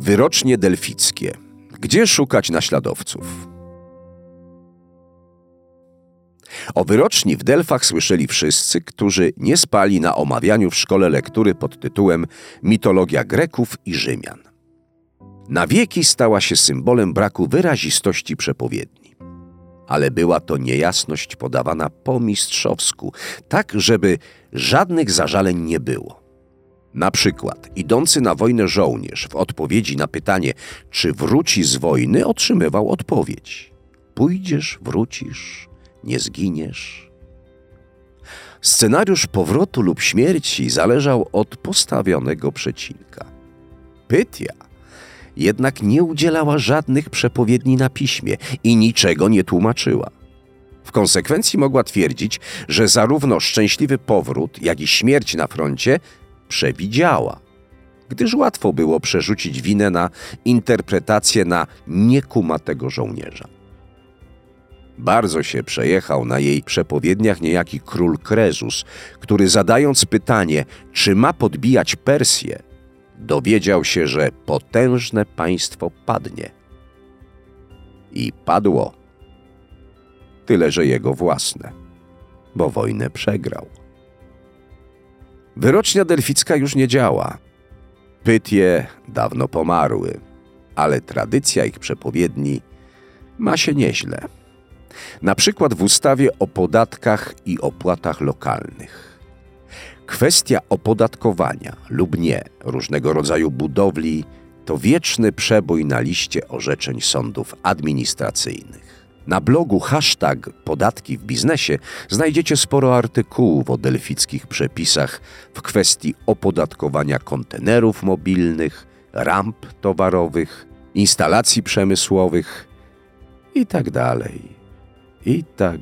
Wyrocznie delfickie. Gdzie szukać naśladowców? O wyroczni w Delfach słyszeli wszyscy, którzy nie spali na omawianiu w szkole lektury pod tytułem Mitologia Greków i Rzymian. Na wieki stała się symbolem braku wyrazistości przepowiedni. Ale była to niejasność podawana po mistrzowsku, tak żeby żadnych zażaleń nie było. Na przykład idący na wojnę żołnierz w odpowiedzi na pytanie, czy wróci z wojny, otrzymywał odpowiedź: Pójdziesz, wrócisz, nie zginiesz. Scenariusz powrotu lub śmierci zależał od postawionego przecinka. Pytia jednak nie udzielała żadnych przepowiedni na piśmie i niczego nie tłumaczyła. W konsekwencji mogła twierdzić, że zarówno szczęśliwy powrót, jak i śmierć na froncie przewidziała, gdyż łatwo było przerzucić winę na interpretację na niekumatego żołnierza. Bardzo się przejechał na jej przepowiedniach niejaki król Krezus, który zadając pytanie, czy ma podbijać Persję, dowiedział się, że potężne państwo padnie. I padło. Tyle, że jego własne, bo wojnę przegrał. Wyrocznia delficka już nie działa. Pytie dawno pomarły, ale tradycja ich przepowiedni ma się nieźle. Na przykład w ustawie o podatkach i opłatach lokalnych. Kwestia opodatkowania lub nie różnego rodzaju budowli to wieczny przebój na liście orzeczeń sądów administracyjnych. Na blogu hashtag podatki w biznesie znajdziecie sporo artykułów o delfickich przepisach w kwestii opodatkowania kontenerów mobilnych, ramp towarowych, instalacji przemysłowych itd. Tak i tak.